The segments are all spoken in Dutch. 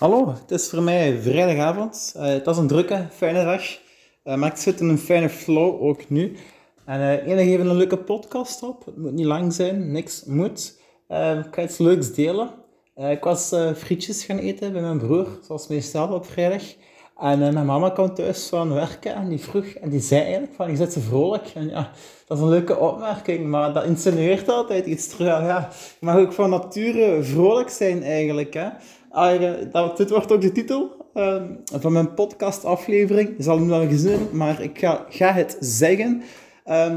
Hallo, het is voor mij vrijdagavond. Uh, het was een drukke, fijne dag. Uh, maar ik zit in een fijne flow, ook nu. En uh, enig even een leuke podcast op. Het moet niet lang zijn, niks moet. ik ga iets leuks delen. ik was frietjes gaan eten bij mijn broer, zoals meestal op vrijdag. En mijn mama kwam thuis van werken en die vroeg, en die zei eigenlijk van, je zit zo vrolijk. En ja, dat is een leuke opmerking, maar dat insinueert altijd iets terug. Ja, je mag ook van nature vrolijk zijn eigenlijk, hè. Ah, dat, dit wordt ook de titel uh, van mijn podcastaflevering. Je zal hem wel gezien maar ik ga, ga het zeggen. Uh,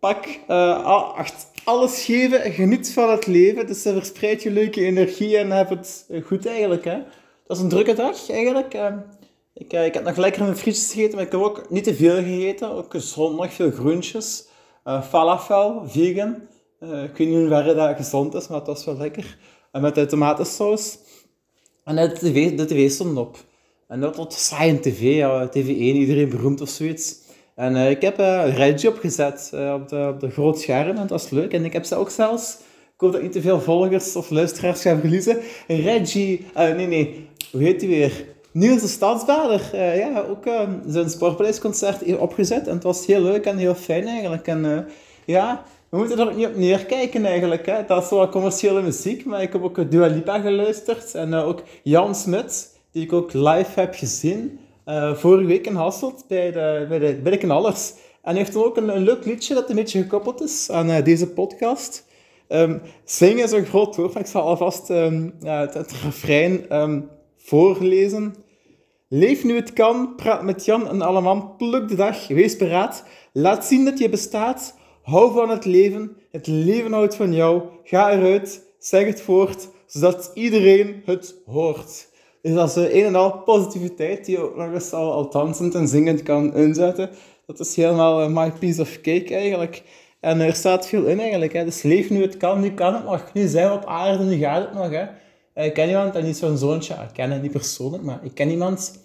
pak uh, alles geven, geniet van het leven. Dus verspreid je leuke energie en heb het goed eigenlijk. Hè? Dat is een drukke dag eigenlijk. Ehm, ik, eh, ik heb nog lekker mijn frietjes gegeten, maar ik heb ook niet te veel gegeten. Ook gezond, nog veel groentjes. falafel, vegan. ik weet niet hoe dat gezond is, maar het was wel lekker. En met de tomatensaus. En de tv, de tv stond op. En dat was saai tv, ja, TV1, iedereen beroemd of zoiets. En uh, ik heb uh, Reggie opgezet uh, op, de, op de groot scherm en dat was leuk. En ik heb ze ook zelfs, ik hoop dat ik niet te veel volgers of luisteraars ga verliezen, Reggie, nee nee, hoe heet hij weer? Niels de Stadsbader, ja, ook zijn Sportpaleisconcert hier opgezet. En het was heel leuk en heel fijn eigenlijk. En ja, we moeten er ook niet op neerkijken eigenlijk. Hè. Dat is wel commerciële muziek, maar ik heb ook Dua Lipa geluisterd. En uh, ook Jan Smit, die ik ook live heb gezien. Uh, vorige week in Hasselt bij de, bij de, bij de. En hij heeft ook een, een, leuk liedje dat een beetje gekoppeld is aan uh, deze podcast. Um, zingen is een groot woord, ik zal alvast um, het, het, refrein um, voorlezen. Leef nu het kan, praat met Jan en Alleman, pluk de dag, wees beraad. Laat zien dat je bestaat, Hou van het leven. Het leven houdt van jou. Ga eruit. Zeg het voort, zodat iedereen het hoort. Dus dat is een en al positiviteit die je ook nog eens al, al dansend en zingend kan inzetten. Dat is helemaal uh, my piece of cake eigenlijk. En er staat veel in eigenlijk. Hè. Dus leef nu het kan, nu kan het nog. Nu zijn we op aarde, nu gaat het nog. Hè. Eh, ik ken iemand en die zo'n zoontje, ik ken hem niet persoonlijk, maar ik ken iemand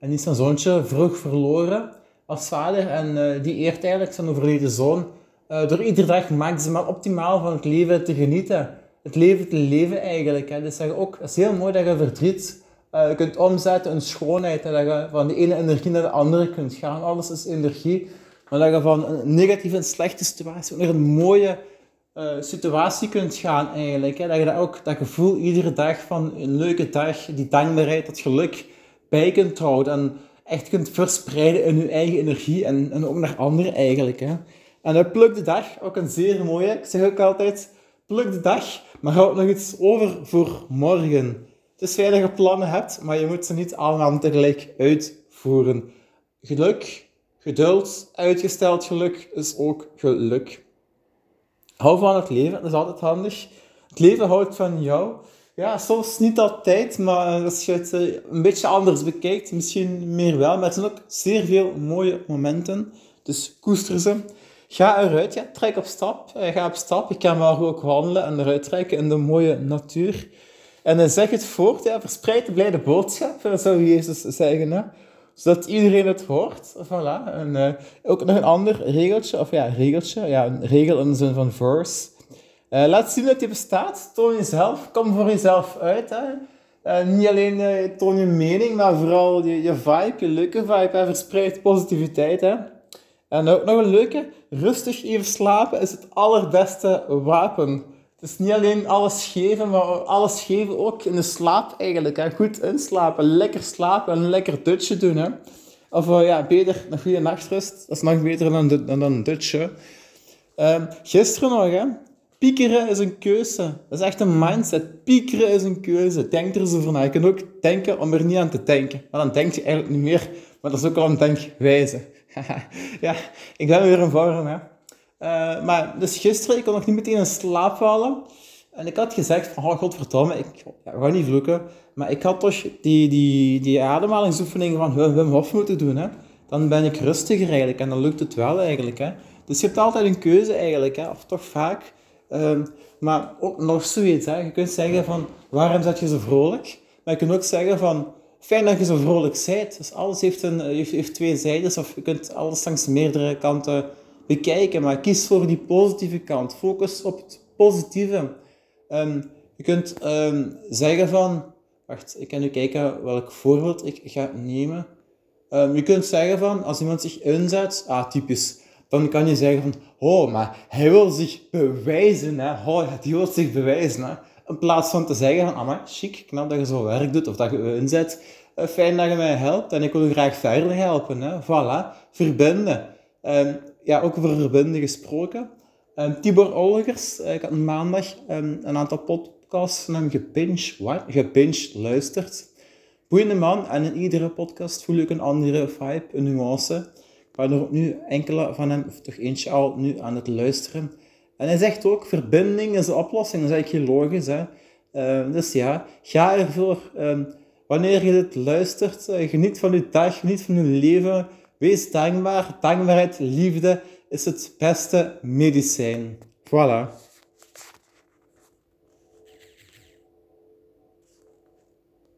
en die is zoontje vroeg verloren als vader. En die eert eigenlijk zijn overleden zoon uh, door iedere dag maximaal optimaal van het leven te genieten. Het leven te leven eigenlijk. Hè. Dus zeg ook, het is heel mooi dat je verdriet uh, kunt omzetten in schoonheid. Dat je van de ene energie naar de andere kunt gaan. Alles is energie. Maar dat je van een negatieve en slechte situatie naar een mooie uh, situatie kunt gaan eigenlijk. Hè. Dat je dat ook, dat gevoel iedere dag van een leuke dag, die dankbaarheid, dat geluk bij kunt houden. En echt kunt verspreiden in je eigen energie en, en ook naar anderen eigenlijk. Hè. En pluk de dag, ook een zeer mooie. Ik zeg ook altijd, pluk de dag, maar houd nog iets over voor morgen. Is fijn dat je plannen hebt, maar je moet ze niet allemaal tegelijk uitvoeren. Geluk, geduld, uitgesteld geluk is ook geluk. Hou van het leven, dat is altijd handig. Het leven houdt van jou. Ja, soms niet altijd, maar als je het eh, een beetje anders bekijkt, misschien meer wel. Maar er zijn ook zeer veel mooie momenten. Dus koester ze. Ga eruit, ja, trek op stap. Eh, ga op stap. Ik kan maar ook wandelen en eruit trekken in de mooie natuur. En zeg het voort, ja, verspreid de blijde boodschap, eh, zou Jezus zeggen. Zodat iedereen het hoort. Voilà. En uh, ook nog een ander regeltje, of ja, regeltje, ja, een regel in de zin van verse. Laat zien dat je bestaat. Toon jezelf. Kom voor jezelf uit. Hè? Niet alleen toon je mening, maar vooral je, je vibe, je leuke vibe. Hè? Verspreid positiviteit. Hè? En ook nog een leuke, rustig even slapen is het allerbeste wapen. Het is niet alleen alles geven, maar alles geven ook in de slaap eigenlijk. Hè. Goed inslapen, lekker slapen en een lekker dutje doen. Hè. Of uh, ja, beter een goede nachtrust. Dat is nog beter dan, dan, een dutje. Um, gisteren nog, hè. Piekeren is een keuze. Dat is echt een mindset. Piekeren is een keuze. Denk er eens over na. Je kunt ook denken om er niet aan te denken. Maar dan denk je eigenlijk niet meer. Maar dat is ook al een denkwijze. ja, ik ben weer in vorm, hè. Uh, maar dus gisteren, ik kon nog niet meteen in slaap vallen. En ik had gezegd van, oh godverdomme, ik ga niet vloeken. Maar ik had toch die, die, die ademhalingsoefeningen van Wim Hof moeten doen, hè. Dan ben ik rustiger eigenlijk en dan lukt het wel eigenlijk, hè. Dus je hebt altijd een keuze eigenlijk, hè. Of toch vaak. Uh, maar ook nog zoiets, hè. Je kunt zeggen van, waarom zet je zo vrolijk? Maar je kunt ook zeggen van, fijn dat je zo vrolijk bent. Dus alles heeft, een, heeft, heeft twee zijdes, of je kunt alles langs meerdere kanten bekijken. Maar kies voor die positieve kant. Focus op het positieve. Um, je kunt um, zeggen van, Wacht, ik kan nu kijken welk voorbeeld ik ga nemen. Ehm, je kunt zeggen van, als iemand zich inzet, ah, typisch, dan kan je zeggen van, oh, maar hij wil zich bewijzen, hè. Oh, die wil zich bewijzen, hè. In plaats van te zeggen van, maar chic, knap dat je zo werk doet, of dat je inzet, uh, fijn dat je mij helpt, en ik wil je graag verder helpen, hè. Voilà, verbinden. Um, ja, ook over verbinden gesproken. Um, Tibor Olgers, uh, ik had maandag um, een aantal podcasts van hem gepincht, what? gepincht, luisterd. Boeiende man, en in iedere podcast voel ik een andere vibe, een nuance. Ik ben er nu enkele van hem, of toch eentje al, nu aan het luisteren. En hij zegt ook, verbinding is de oplossing. Dat is eigenlijk heel logisch. Hè? Uh, dus ja, ga ervoor. Um, wanneer je dit luistert, uh, geniet van je dag, geniet van je leven. Wees dankbaar. Dankbaarheid, liefde is het beste medicijn. Voilà.